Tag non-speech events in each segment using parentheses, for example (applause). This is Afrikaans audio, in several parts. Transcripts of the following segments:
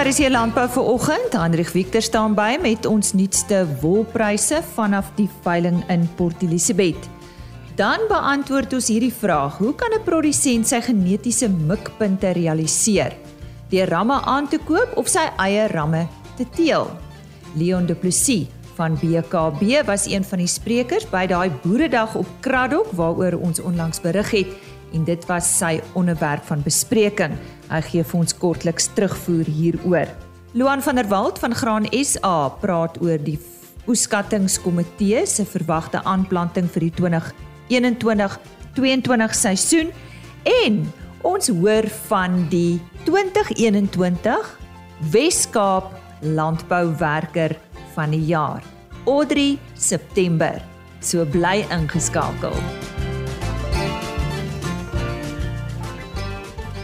Jy landbou vir oggend? Hendrik Victor staan by met ons nuutste wolpryse vanaf die veiling in Port Elizabeth. Dan beantwoord ons hierdie vraag: Hoe kan 'n produsent sy genetiese mikpunte realiseer? Deur ramme aan te koop of sy eie ramme te teel? Leon Du Plessis van BKB was een van die sprekers by daai boeredag op Kraddock waaroor ons onlangs berig het en dit was sy onderwerp van bespreking. Hy gee vir ons kortliks terugvoer hieroor. Luan van der Walt van Graan SA praat oor die oeskattingskomitee se verwagte aanplanting vir die 2021-22 seisoen en ons hoor van die 2021 Wes-Kaap landbouwerker van die jaar. Audrey September. So bly ingeskakel.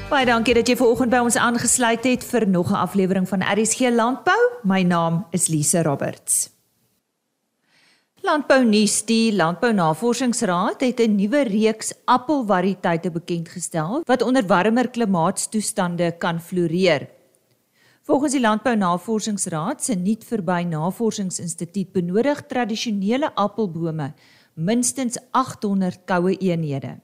Baie dankie dat jy ver oggend by ons aangesluit het vir nog 'n aflewering van RSG Landbou. My naam is Lise Roberts. Landbou nuus: Die Landbou Navorsingsraad het 'n nuwe reeks appelvariëteite bekend gestel wat onder warmer klimaatstoestande kan floreer. Volgens die Landbou Navorsingsraad se nuut verby Navorsingsinstituut benodig tradisionele appelbome minstens 800 koue eenhede.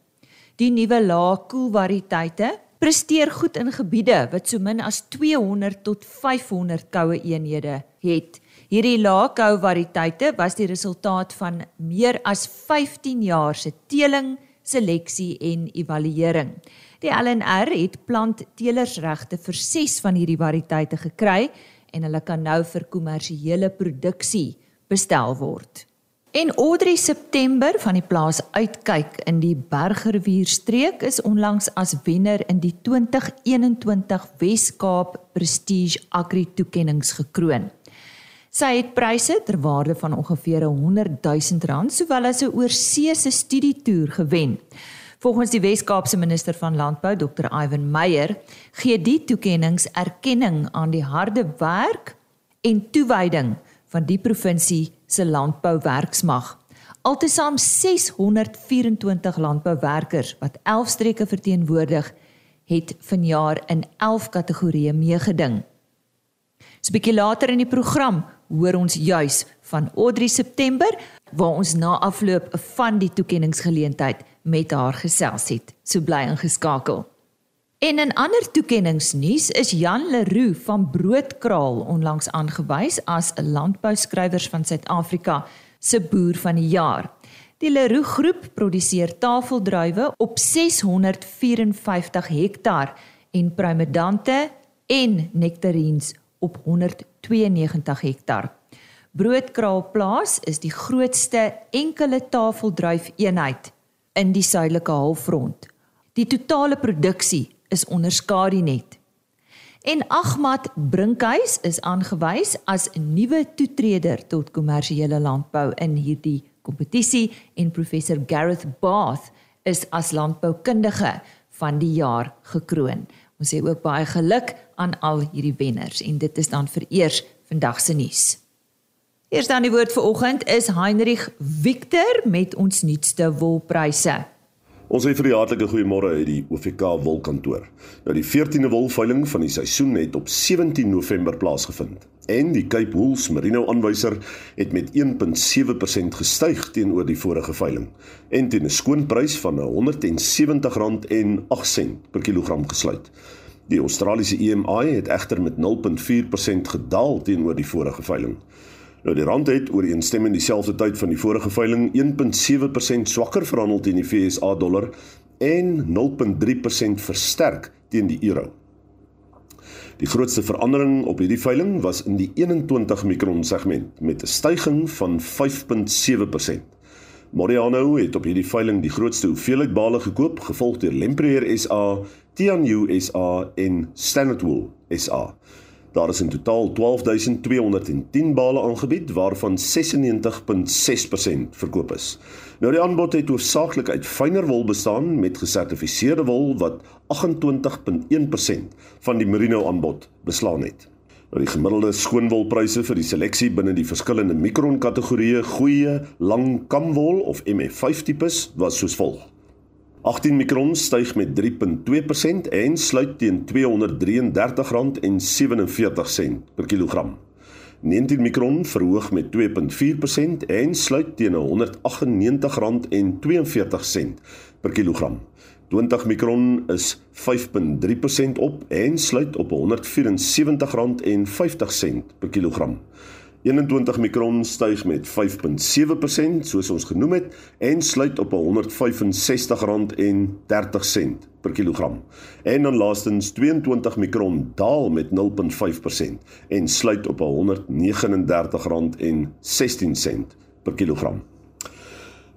Die nuwe lae koel variëteite presteer goed in gebiede wat so min as 200 tot 500 koue eenhede het. Hierdie lae koue variëteite was die resultaat van meer as 15 jaar se teeling, seleksie en evaluering. Die LNR het plantteelersregte vir 6 van hierdie variëteite gekry en hulle kan nou vir kommersiële produksie bestel word. En Audrey September van die plaas Uitkyk in die Bergerwierstreek is onlangs as wenner in die 2021 Wes-Kaap Prestige Agri toekenninge gekroon. Sy het pryse ter waarde van ongeveer 100 000 rand sowel as 'n oorsese studietoer gewen. Volgens die Wes-Kaapse minister van Landbou, Dr. Ivan Meyer, gee die toekenninge erkenning aan die harde werk en toewyding van die provinsie se landbouwerksmag. Altesaam 624 landbouwerkers wat 11 streke verteenwoordig, het vanjaar in 11 kategorieë meegeding. 'n Bietjie later in die program hoor ons juis van Audrey September waar ons na afloop van die toekenningsgeleentheid met haar gesels het. So bly ingeskakel. En in ander toekenningsnuus is Jan Leroux van Broodkraal onlangs aangewys as 'n landbouskrywers van Suid-Afrika se boer van die jaar. Die Leroux groep produseer tafeldruiwe op 654 hektaar en promedante en nektarines op 192 hektaar. Broodkraal plaas is die grootste enkele tafeldruif eenheid in die suidelike halfrond. Die totale produksie is onder Skadinet. En Ahmad Brinkhuis is aangewys as nuwe toetreder tot kommersiële landbou in hierdie kompetisie en professor Gareth Bath is as landboukundige van die jaar gekroon. Ons sê ook baie geluk aan al hierdie wenners en dit is dan vereers vandag se nuus. Eers dan die woord vir oggend is Heinrich Victor met ons nuutste wolpryse. Ons sê vir die hartlike goeiemôre uit die OVK wolkantoor. Nou die 14de wolveiling van die seisoen het op 17 November plaasgevind en die Cape Wools Merino aanwyser het met 1.7% gestyg teenoor die vorige veiling en teen 'n skoonprys van R170.08 per kilogram gesluit. Die Australiese EMI het egter met 0.4% gedaal teenoor die vorige veiling. Nou die rand het ooreenstemmend dieselfde tyd van die vorige veiling 1.7% swakker verhandel teen die FSA dollar en 0.3% versterk teen die euro. Die grootste verandering op hierdie veiling was in die 21 mikron segment met 'n stygings van 5.7%. Moriano het op hierdie veiling die grootste hoeveelheid bale gekoop, gevolg deur Lempreer SA, Tianyu SA en Standard Wool SA. Daar is in totaal 12210 bale aangebied waarvan 96.6% verkoop is. Nou die aanbod het hoofsaaklik uit fynere wol bestaan met gesertifiseerde wol wat 28.1% van die merino aanbod beslaan het. Nou die gemiddelde skoonwolpryse vir die seleksie binne die verskillende mikron kategorieë goeie lang kamwol of MF5 tipes was soos volg. 18 mikron styg met 3.2% en sluit teen R233.47 per kilogram. 19 mikron verhoog met 2.4% en sluit teen R198.42 per kilogram. 20 mikron is 5.3% op en sluit op R174.50 per kilogram. 21 mikron styg met 5.7% soos ons genoem het en sluit op R165.30 per kilogram. En dan laastens 22 mikron daal met 0.5% en sluit op R139.16 per kilogram.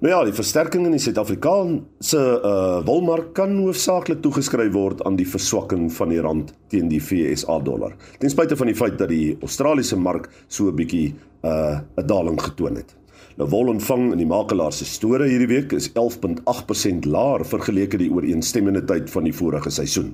Nou ja, die versterking in die Suid-Afrikaanse uh wolmark kan hoofsaaklik toegeskryf word aan die verswakking van die rand teen die FSA dollar. Ten spyte van die feit dat die Australiese mark so 'n bietjie uh 'n daling getoon het. Nou wol ontvang in die makelaar se store hierdie week is 11.8% laer vergeleke die ooreenstemmende tyd van die vorige seisoen.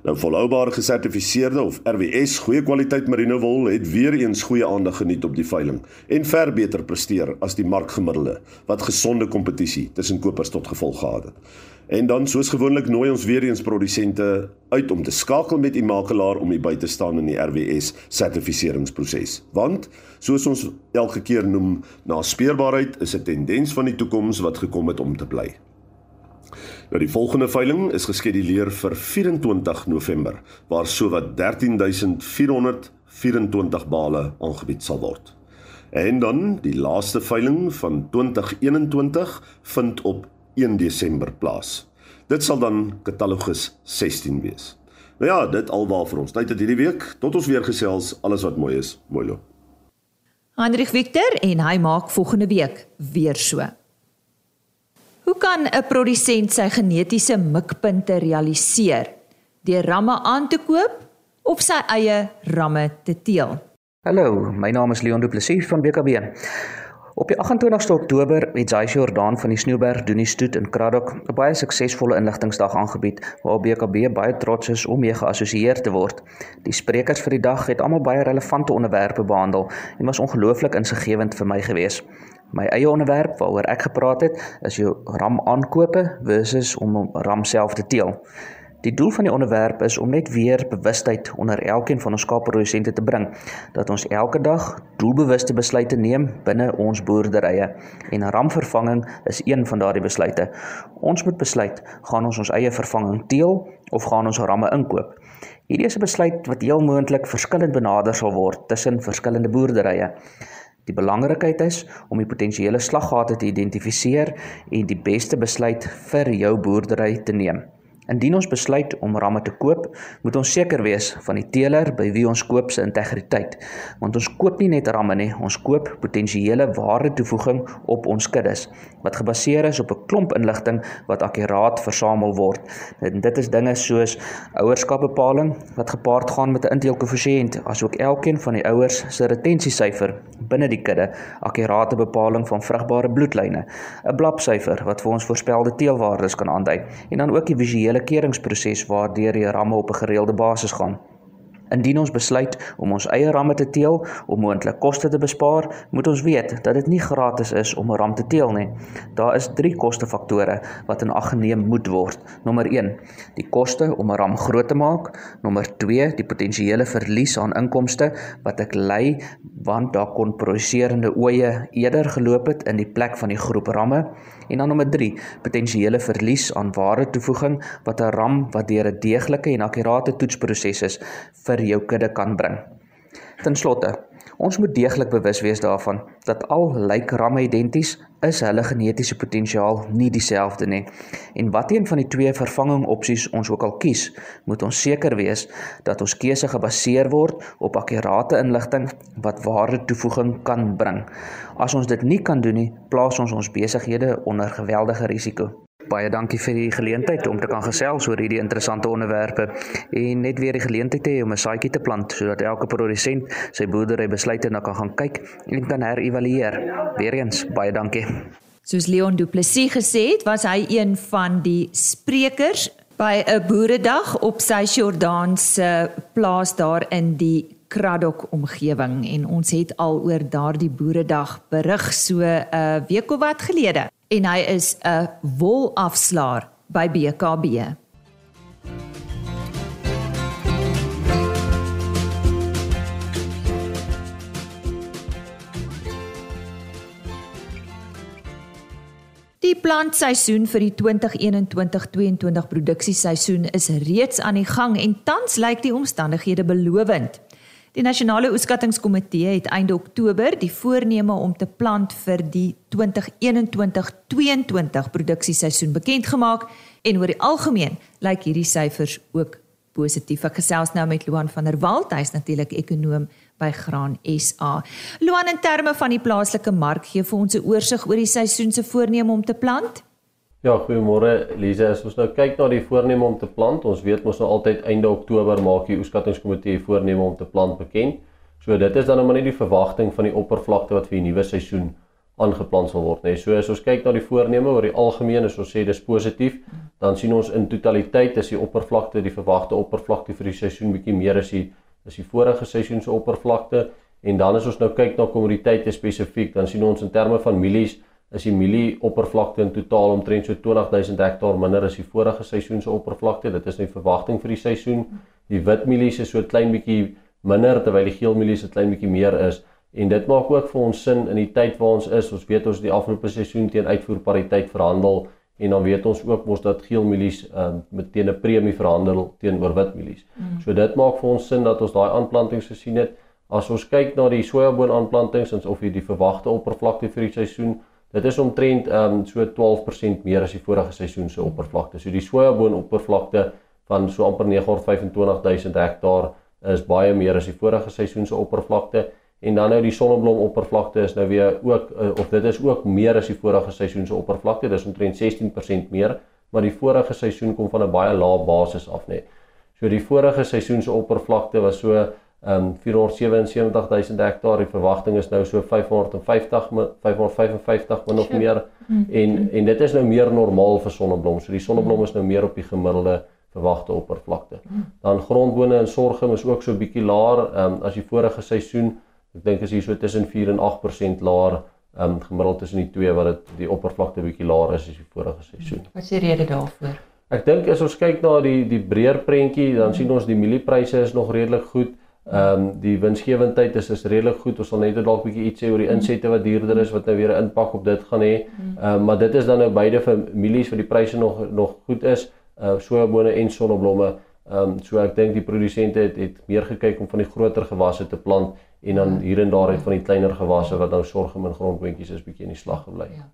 Nou volhoubare gesertifiseerde of RWS goeie kwaliteit merino wol het weer eens goeie aandag geniet op die veiling en ver beter presteer as die markgemiddelde wat gesonde kompetisie tussen kopers tot gevolg gehad het. En dan soos gewoonlik nooi ons weer eens produsente uit om te skakel met u makelaar om u by te staan in die RWS sertifiseringsproses. Want soos ons elke keer noem, na speurbaarheid is 'n tendens van die toekoms wat gekom het om te bly. Nou die volgende veiling is geskeduleer vir 24 November waar sowat 13424 bale aangebied sal word. En dan die laaste veiling van 2021 vind op 1 Desember plaas. Dit sal dan katalogus 16 wees. Nou ja, dit alwaar vir ons. Tyd het hierdie week. Tot ons weer gesels. Alles wat mooi is, mooi loop. Hendrik Victor en hy maak volgende week weer so. Kan 'n produsent sy genetiese mikpunte realiseer? Deur ramme aan te koop of sy eie ramme te teel? Hallo, my naam is Leon Du Plessis van BKB. Op die 28ste Oktober het Jaisi Jordan van die Snoeberg Doeniestoet in Kraddock 'n baie suksesvolle inligtingsdag aangebied waar BKB baie trots is om mee geassosieer te word. Die sprekers vir die dag het almal baie relevante onderwerpe behandel en was ongelooflik insiggewend vir my gewees. My eie onderwerp waaroor ek gepraat het, is jou ram aankope versus om ram self te teel. Die doel van die onderwerp is om net weer bewustheid onder elkeen van ons skaapprodusente te bring dat ons elke dag doelbewuste besluite neem binne ons boerderye en ramvervanging is een van daardie besluite. Ons moet besluit, gaan ons ons eie vervanging teel of gaan ons ramme inkoop? Hierdie is 'n besluit wat heel moontlik verskillend benader sal word tussen verskillende boerderye. Die belangrikheid is om die potensiële slaggate te identifiseer en die beste besluit vir jou boerdery te neem. Indien ons besluit om ramme te koop, moet ons seker wees van die teeler by wie ons koop se integriteit, want ons koop nie net ramme nie, ons koop potensiële waarde toevoeging op ons kuddes wat gebaseer is op 'n klomp inligting wat akkuraat versamel word. En dit is dinge soos ouerskapbepaling wat gepaard gaan met 'n inteelkoëffisiënt, asook elkeen van die ouers se retensiesyfer binne die kudde, akkurate bepaling van vrugbare bloedlyne, 'n blapsyfer wat vir ons voorspelde teelwaardes kan aandui en dan ook die visuele keringsproses waardeur die ramme op 'n gereelde basis gaan. Indien ons besluit om ons eie ramme te teel om moontlik koste te bespaar, moet ons weet dat dit nie gratis is om 'n ram te teel nie. Daar is 3 kostefaktore wat in ag geneem moet word. Nommer 1: die koste om 'n ram groot te maak. Nommer 2: die potensiële verlies aan inkomste wat ek ly want daar kon produserende oeye eerder geloop het in die plek van die groep ramme. En dan nommer 3: potensiële verlies aan waarde toevoeging wat 'n ram wat deur 'n deeglike en akkurate toetsproses is vir jou kudde kan bring. Ten slotte, ons moet deeglik bewus wees daarvan dat al lyk ramme identies, is hulle genetiese potensiaal nie dieselfde nie. En watter een van die twee vervanging opsies ons ook al kies, moet ons seker wees dat ons keuse gebaseer word op akkurate inligting wat waarde toevoeging kan bring. As ons dit nie kan doen nie, plaas ons ons besighede onder geweldige risiko. Baie dankie vir die geleentheid om te kan gesels oor hierdie interessante onderwerpe en net weer die geleentheid hê om 'n saadjie te plant sodat elke produsent sy boerdery besluite na kan gaan kyk en kan herevalueer. Weereens baie dankie. Soos Leon Du Plessis gesê het, was hy een van die sprekers by 'n boeredag op sy Jordaan se plaas daar in die Kraddock omgewing en ons het al oor daardie boeredag berig so 'n uh, week of wat gelede en hy is 'n wolafslaer by BKB. Die plantseisoen vir die 2021-2022 produksieseisoen is reeds aan die gang en tans lyk die omstandighede belovend. Die nasionale oeskattingskomitee het einde Oktober die voorneme om te plant vir die 2021-2022 produksieseisoen bekend gemaak en oor die algemeen lyk hierdie syfers ook positief. Ek gesels nou met Luan van der Walt, hy's natuurlik ekonom by Graan SA. Luan in terme van die plaaslike mark gee vir ons 'n oorsig oor die seisoen se voorneme om te plant. Ja, goeiemôre Lize. As ons nou kyk na die voorneme om te plant, ons weet mos nou altyd einde Oktober maak die oeskattingskomitee voorneme om te plant bekend. So dit is dan nou maar net die verwagting van die oppervlakte wat vir die nuwe seisoen aangeplant sal word, nê. Nee. So as ons kyk na die voorneme oor die algemeen, as ons sê dis positief, dan sien ons in totaliteit is die oppervlakte, die verwagte oppervlakte vir die seisoen bietjie meer as die is die vorige seisoen se oppervlakte en dan as ons nou kyk na kommoditeite spesifiek dan sien ons in terme van mielies is die mielie oppervlakte in totaal omtrent so 20000 hektaar minder as die vorige seisoen se oppervlakte dit is die verwagting vir die seisoen die wit mielies is so klein bietjie minder terwyl die geel mielies 'n klein bietjie meer is en dit maak ook vir ons sin in die tyd waar ons is ons weet ons die afgelope seisoen teen uitvoerpariteit verhandel en dan weet ons ook mos dat geel mielies uh, met teen 'n premie verhandel teenoor wit mielies. Mm. So dit maak vir ons sin dat ons daai aanplantings gesien het. As ons kyk na die sojaboon aanplantings ons of hier die verwagte oppervlakte vir die seisoen, dit is omtrent um, so 12% meer as die vorige seisoen se oppervlakte. So die sojaboon oppervlakte van so amper 925000 hektaar is baie meer as die vorige seisoen se oppervlakte en dan nou die sonneblom oppervlakte is nou weer ook uh, of dit is ook meer as die vorige seisoen se oppervlakte dis omtrent 16% meer maar die vorige seisoen kom van 'n baie lae basis af nê. So die vorige seisoen se oppervlakte was so ehm um, 477000 hektaar die verwagting is nou so 550 555 min of meer mm. en en dit is nou meer normaal vir sonneblom. So die sonneblom is nou meer op die gemiddelde verwagte oppervlakte. Dan grondbone en sorghum is ook so bietjie laer ehm um, as die vorige seisoen Ek dink is hier so tussen 4 en 8% laer um gemiddeld tussen die twee wat dit die oppervlakte bietjie laer is as die vorige seisoen. Wat is die rede daarvoor? Ek dink as ons kyk na die die breër prentjie, dan sien ons die mieliepryse is nog redelik goed. Ehm um, die winsgewendheid is is redelik goed. Ons sal net dalk bietjie iets sê oor die insette wat duurder is wat nou weer 'n impak op dit gaan hê. Ehm um, maar dit is dan nou beide vir mielies waar die pryse nog nog goed is, uh sojabone en sonneblomme. Ehm um, so ek dink die produsente het het meer gekyk om van die groter gewasse te plant en dan hier en daar uit van die kleiner gewasse wat nou sorgem in grondboontjies is bietjie in die slag gebly. Ja.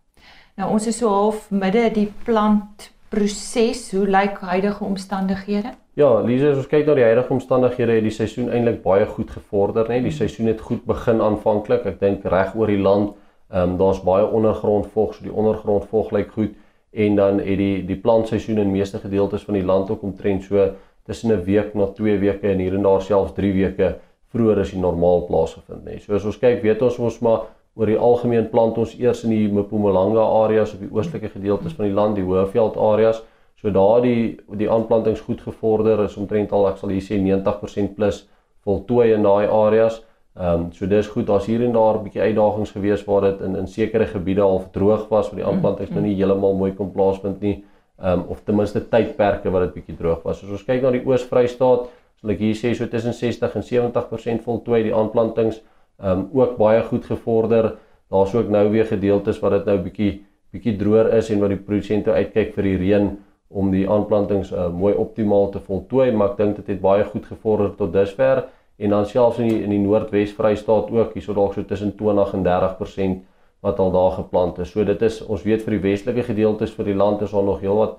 Nou ons is so half midde die plantproses. Hoe lyk huidige omstandighede? Ja, Lise, as ons kyk na die huidige omstandighede, het die seisoen eintlik baie goed gevorder, né? Die mm. seisoen het goed begin aanvanklik. Ek dink reg oor die land, ehm um, daar's baie ondergrondvog, so die ondergrondvog lyk goed en dan het die die plantseisoen in meeste gedeeltes van die land ook omtrent so tussen 'n week na 2 weke en hier en daar selfs 3 weke vroeër as die normaal plaasgevind nê. So as ons kyk, weet ons ons maar oor die algemeen plant ons eers in die Mpumalanga areas op die oostelike gedeeltes van die land, die Hoëveld areas. So daar die die aanplantings goed gevorder is omtrent al ek sal hier sê 90% plus voltooi in daai areas. Ehm um, so dis goed. Daar's hier en daar 'n bietjie uitdagings gewees waar dit in in sekere gebiede al droog was waar die aanplantings nou nie heeltemal mooi kon plaasvind nie um, of ten minste tydperke wat dit bietjie droog was. As ons kyk na die Oos-Vrystaat, sal ek hier sê so tussen 60 en 70% voltooi die aanplantings, um ook baie goed gevorder. Daar's ook nou weer gedeeltes wat dit nou bietjie bietjie droër is en wat die produsente uitkyk vir die reën om die aanplantings uh, mooi optimaal te voltooi, maar ek dink dit het baie goed gevorder tot dusver en dan selfs in die in die Noordwes Vrystaat ook, hierso dalk so tussen 20 en 30% wat al daar geplant is. So dit is ons weet vir die westelike gedeeltes vir die land is daar nog heelwat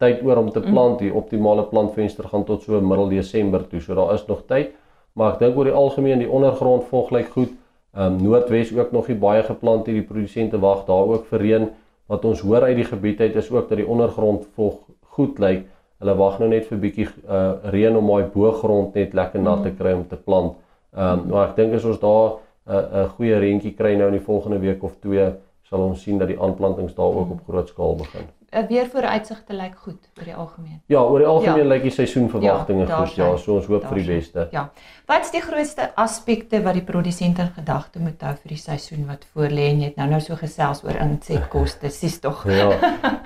tyd oor om te mm. plant. Die optimale plantvenster gaan tot so middel Desember toe. So daar is nog tyd. Maar ek dink oor die algemeen die ondergrond vog lyk goed. Ehm um, Noordwes ook nog nie baie geplant hier. Die produsente wag daar ook vir reën. Wat ons hoor uit die gebied uit is ook dat die ondergrond vog goed lyk. Hulle wag nou net vir bietjie uh, reën om daai boogrond net lekker nat te kry om te plant. Ehm um, maar ek dink as ons daar 'n 'n goeie rentjie kry nou in die volgende week of twee, sal ons sien dat die aanplantings daar ook op groot skaal begin. Uh, weer vooruitsigte lyk goed oor die algemeen. Ja, oor die algemeen ja. lyk die seisoenverwagtinge ja, goed. Ja, so ons hoop vir die beste. Ja. Wat is die grootste aspekte wat die produsent in gedagte moet hou vir die seisoen wat voorlê en jy het nou nou so gesels oor insetkoste, (laughs) sies tog. Ja.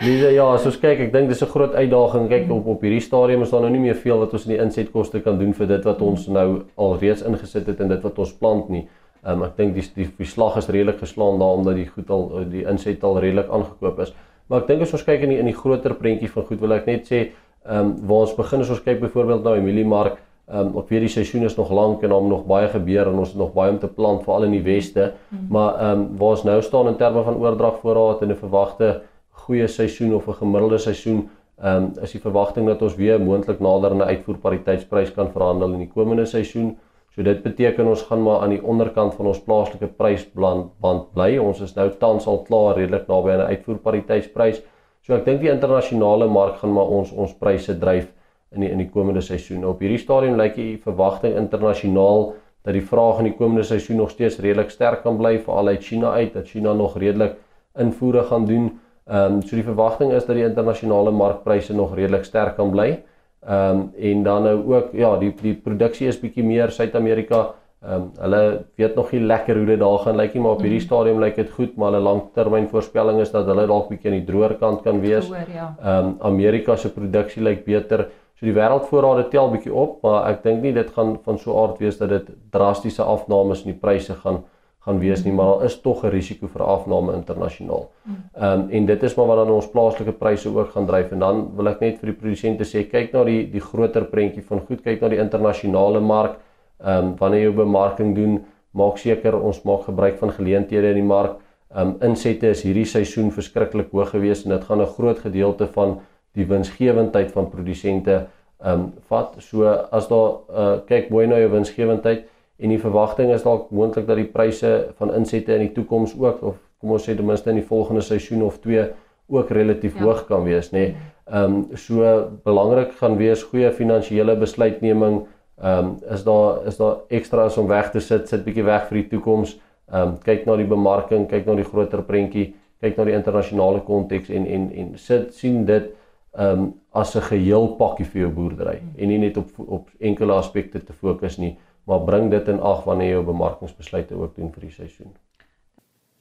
Lisa, ja, as ons kyk, ek dink dis 'n groot uitdaging. Kyk op op hierdie stadium is daar nou nie meer veel wat ons in die insetkoste kan doen vir dit wat ons nou al reeds ingesit het en dit wat ons plant nie. Um, ek dink die die verslag is redelik geslaan daar omdat die goed al die inset al redelik aangekoop is. Maar ek dink as ons kyk in die in die groter prentjie van goed wil ek net sê, ehm um, waar ons begin as ons kyk byvoorbeeld nou Emiliemark, ehm um, op hierdie seisoen is nog lank en daar nog baie gebeur en ons het nog baie om te plant veral in die weste. Mm -hmm. Maar ehm um, waar ons nou staan in terme van oordragvoorraad en 'n verwagte goeie seisoen of 'n gemiddelde seisoen, ehm um, is die verwagting dat ons weer moontlik nader aan 'n uitvoerpariteitsprys kan verhandel in die komende seisoen. So dit beteken ons gaan maar aan die onderkant van ons plaaslike prysband bly. Ons is nou tans al klaar redelik naby aan 'n uitvoerpariteitsprys. So ek dink die internasionale mark gaan maar ons ons pryse dryf in die in die komende seisoen. Op hierdie stadium lyk die verwagting internasionaal dat die vraag in die komende seisoen nog steeds redelik sterk kan bly veral uit China uit dat China nog redelik invoere gaan doen. Ehm um, so die verwagting is dat die internasionale markpryse nog redelik sterk kan bly. Ehm um, en dan nou ook ja, die die produksie is bietjie meer Suid-Amerika. Ehm um, hulle weet nog nie lekker hoe dit daar gaan lyk nie, maar op hierdie mhm. stadium lyk dit goed, maar hulle langtermynvoorspelling is dat hulle dalk bietjie aan die droër kant kan wees. Ja. Ehm ja. um, Amerika se produksie lyk beter. So die wêreldvoorrade tel bietjie op, maar ek dink nie dit gaan van so aard wees dat dit drastiese afnames in die pryse gaan gaan wees nie, maar daar is tog 'n risiko vir afname internasionaal. Ehm um, en dit is maar wat dan ons plaaslike pryse ook gaan dryf en dan wil ek net vir die produsente sê kyk na die die groter prentjie van goed kyk na die internasionale mark. Ehm um, wanneer jy bemarking doen, maak seker ons maak gebruik van geleenthede in die mark. Ehm um, insette is hierdie seisoen verskriklik hoog gewees en dit gaan 'n groot gedeelte van die winsgewendheid van produsente ehm um, vat. So as daar uh, kyk mooi na jou winsgewendheid en die verwagting is dalk moontlik dat die pryse van insette in die toekoms ook of kom ons sê ten minste in die volgende seisoen of twee ook relatief ja. hoog kan wees nê. Nee. Ehm um, so belangrik gaan wees goeie finansiële besluitneming. Ehm um, is daar is daar ekstra's om weg te sit, sit bietjie weg vir die toekoms. Ehm um, kyk na die bemarking, kyk na die groter prentjie, kyk na die internasionale konteks en en en sit sien dit ehm um, as 'n geheel pakkie vir jou boerdery hmm. en nie net op op enkele aspekte te fokus nie maar bring dit in ag wanneer jy jou bemarkingsbesluite ook doen vir die seisoen.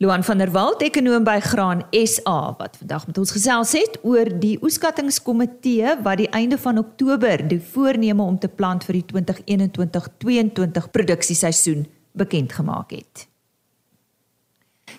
Luan van der Walt, ekonom by Graan SA wat vandag met ons gesels het oor die oeskattingskomitee wat die einde van Oktober die voorneme om te plant vir die 2021-22 produksieseisoen bekend gemaak het.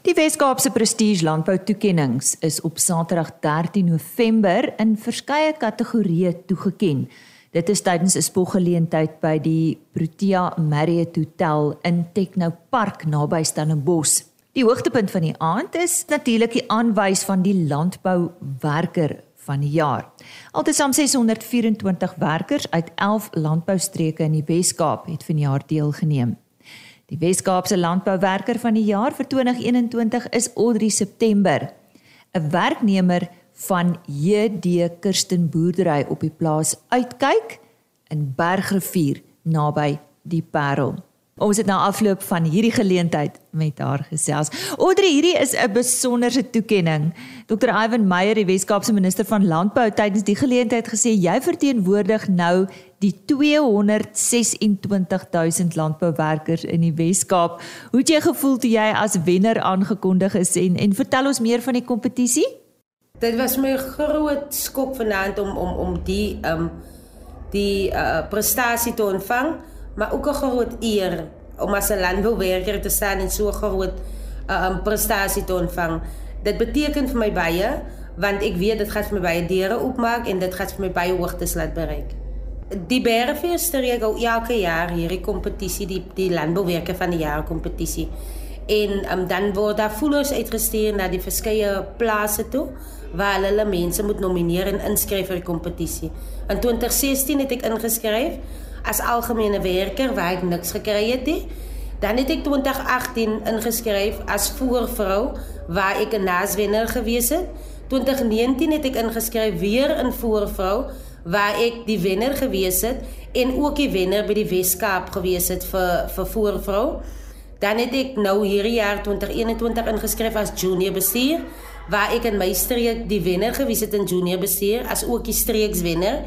Die Weskaapse Prestige Landbou Toekennings is op Saterdag 13 November in verskeie kategorieë toegekend. Dit is tydens 'n spogeleentheid by die Protea Marriott Hotel in Technopark naby Stellenbosch. Die hoogtepunt van die aand is natuurlik die aanwys van die landbouwerker van die jaar. Altesaam 624 werkers uit 11 landboustreke in die Wes-Kaap het vanjaar deelgeneem. Die Wes-Kaapse landbouwerker van die jaar vir 2021 is Audrey September, 'n werknemer van JD Kirsten boerdery op die plaas uitkyk in Bergrivier naby die Parel. Ons het nou afloop van hierdie geleentheid met haar gesels. Audrey, hierdie is 'n besonderse toekenning. Dr. Ivan Meyer, die Weskaapse minister van Landbou, tydens die geleentheid gesê jy verteenwoordig nou die 226000 landbouwerkers in die Weskaap. Hoe het jy gevoel toe jy as wenner aangekondig is en en vertel ons meer van die kompetisie? Dit was my groot skok vanaand om om om die um die uh, prestasie te ontvang, maar ook 'n groot eer om as 'n landbouwerker te staan en so 'n groot um prestasie te ontvang. Dit beteken vir my baie want ek weet dit gaan vir my baie deure oopmaak en dit gaan vir my baie hoogtes laat bereik. Die Berefees streek al elke jaar hierdie kompetisie die die landbouwerker van die jaar kompetisie. En um, dan word daar voelers uitgestuur na die verskeie plase toe waar hulle mense moet nomineer en inskryf vir die kompetisie. In 2016 het ek ingeskryf as algemene werker waar ek niks gekry het nie. Dan het ek 2018 ingeskryf as voervrou waar ek 'n naswenner gewees het. 2019 het ek ingeskryf weer in voervrou waar ek die wenner gewees het en ook die wenner by die Weskaap gewees het vir vir voervrou. Dan het ek nou hierdie jaar 2021 ingeskryf as junior bestuur waar ek in my streek die wenner gewees het in junior bestuur as ook die streekswenner.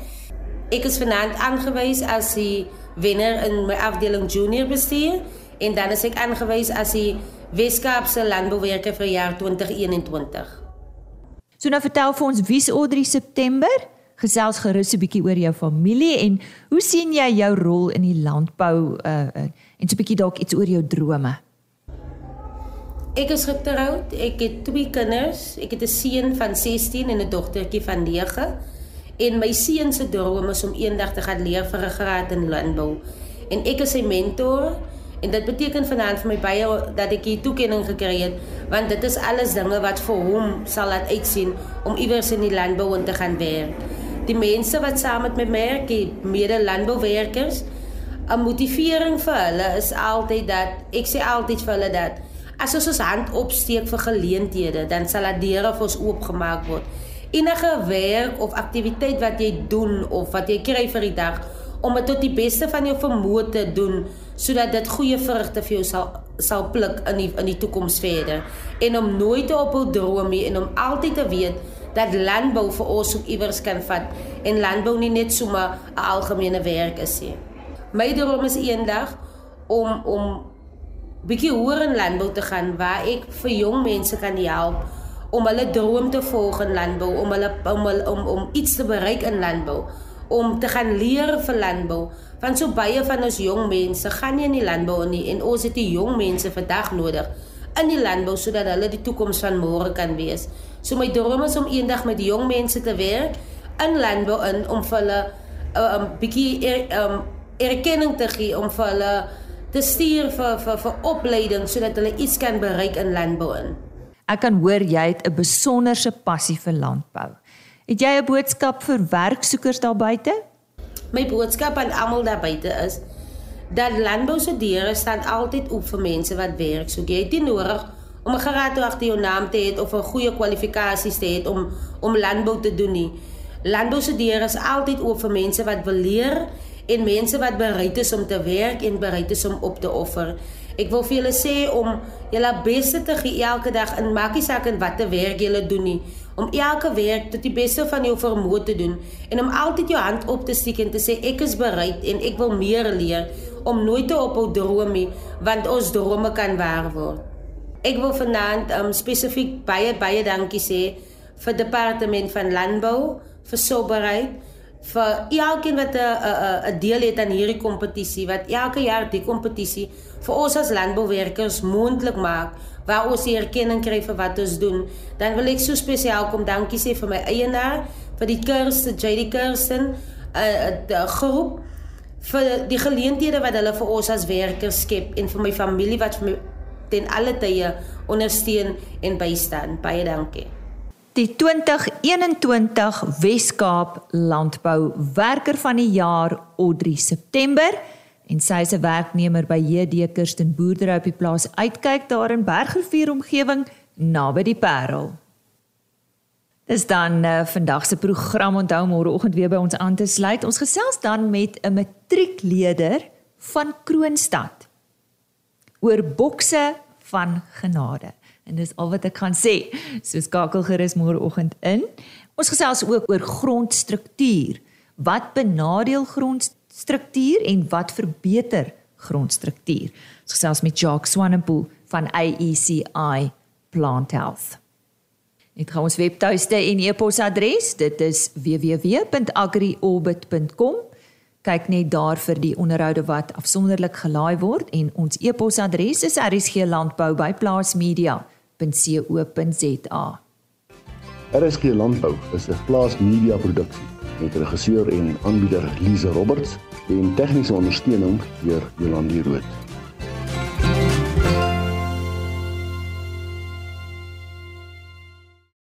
Ek is vanaand aangewys as die wenner in my afdeling junior bestuur en dan is ek aangewys as die Weskaapse landbouwerker vir jaar 2021. So nou vertel vir ons wie's Audrey September? Gesels gerus 'n bietjie oor jou familie en hoe sien jy jou rol in die landbou uh, en so 'n bietjie dalk iets oor jou drome? Ek is getroud. Ek het twee kinders. Ek het 'n seun van 16 en 'n dogtertjie van 9. En my seun se droom is om eendag te gaan leer vir 'n graad in landbou. En ek is sy mentor en dit beteken vanaand vir my baie dat ek hier toekenning gekry het want dit is alles dinge wat vir hom sal laat uitsien om iewers in die landbou in te gaan werk. Die mense wat saam met my werk, die mede landbouwerkers, 'n motivering vir hulle is altyd dat ek sê altyd vir hulle dat as ons ons hand opsteek vir geleenthede, dan sal dit deure vir ons oopgemaak word enige werk of aktiwiteit wat jy doen of wat jy kry vir die dag om dit tot die beste van jou vermoë te doen sodat dit goeie vrugte vir jou sal sal pluk in die in die toekoms verder en om nooit te ophou droom nie en om altyd te weet dat landbou vir ons ook iewers kan vat en landbou nie net sommer 'n algemene werk is nie. My droom is eendag om om bietjie hoër in landbou te gaan waar ek vir jong mense kan help om hulle droom te volg in landbou, om hulle om om om iets te bereik in landbou, om te gaan leer vir landbou. Want so baie van ons jong mense gaan nie in die landbou nie en ons het die jong mense vandag nodig in die landbou sodat hulle die toekoms van môre kan wees. So my droom is om eendag met jong mense te werk in landbou in om vir hulle 'n uh, um, bietjie er, um, erkenning te gee om vir hulle te stuur vir vir vir opleiding sodat hulle iets kan bereik in landbou in. Ek kan hoor jy het 'n besonderse passie vir landbou. Het jy 'n boodskap vir werksoekers daar buite? My boodskap aan almal daar buite is dat landbou se deure staan altyd oop vir mense wat werk soek. Jy het nie nodig om 'n graad agter jou naam te hê of 'n goeie kwalifikasies te hê om om landbou te doen nie. Landbou se deure is altyd oop vir mense wat wil leer en mense wat bereid is om te werk en bereid is om op te offer. Ek wil vir julle sê om julle beste te gee elke dag en maak nie saak in watter werk julle doen nie, om elke werk tot die beste van jou vermoë te doen en om altyd jou hand op te steek en te sê ek is bereid en ek wil meer leer om nooit te ophou droom nie, want ons drome kan waar word. Ek wil vanaand um, spesifiek baie baie dankie sê vir departement van landbou vir soberheid vir elkeen wat 'n 'n 'n deel het aan hierdie kompetisie wat elke jaar die kompetisie vir ons as landbouwerkers moontlik maak waar ons erkenning kry vir wat ons doen. Dan wil ek so spesiaal kom dankie sê vir my eienaar, vir die Kirsten, JD Kirsten, 'n uh, uh, groep vir die geleenthede wat hulle vir ons as werkers skep en vir my familie wat vir my ten alle tye ondersteun en bystaan. Baie dankie. Die 2021 Weskaap Landbou Werker van die Jaar Audrey September en sy is 'n werknemer by JD Kirsten Boerdery op die plaas uitkyk daar in Bergrivier omgewing naby die Parel. Dis dan uh, vandag se program onthou môreoggend weer by ons aan te sluit. Ons gesels dan met 'n matriekleder van Kroonstad oor bokse van genade. En dis al wat ek kan sê. So skakel gerus môreoggend in. Ons gesels ook oor grondstruktuur. Wat benadeel grondstruktuur en wat verbeter grondstruktuur? Ons gesels met Jacques Swanepoel van AECI Plant Health. Dit gaan ons webtuiste en e-posadres. Dit is www.agriorbit.com. Kyk net daar vir die onderhoude wat afsonderlik gelaai word en ons e-posadres is rsglandbou@plaasmedia.com www.rsg.co.za. RSG Landbou is 'n plaas media produksie met regisseur en aanbieder Lize Roberts en tegniese ondersteuning deur Jolande Rooi.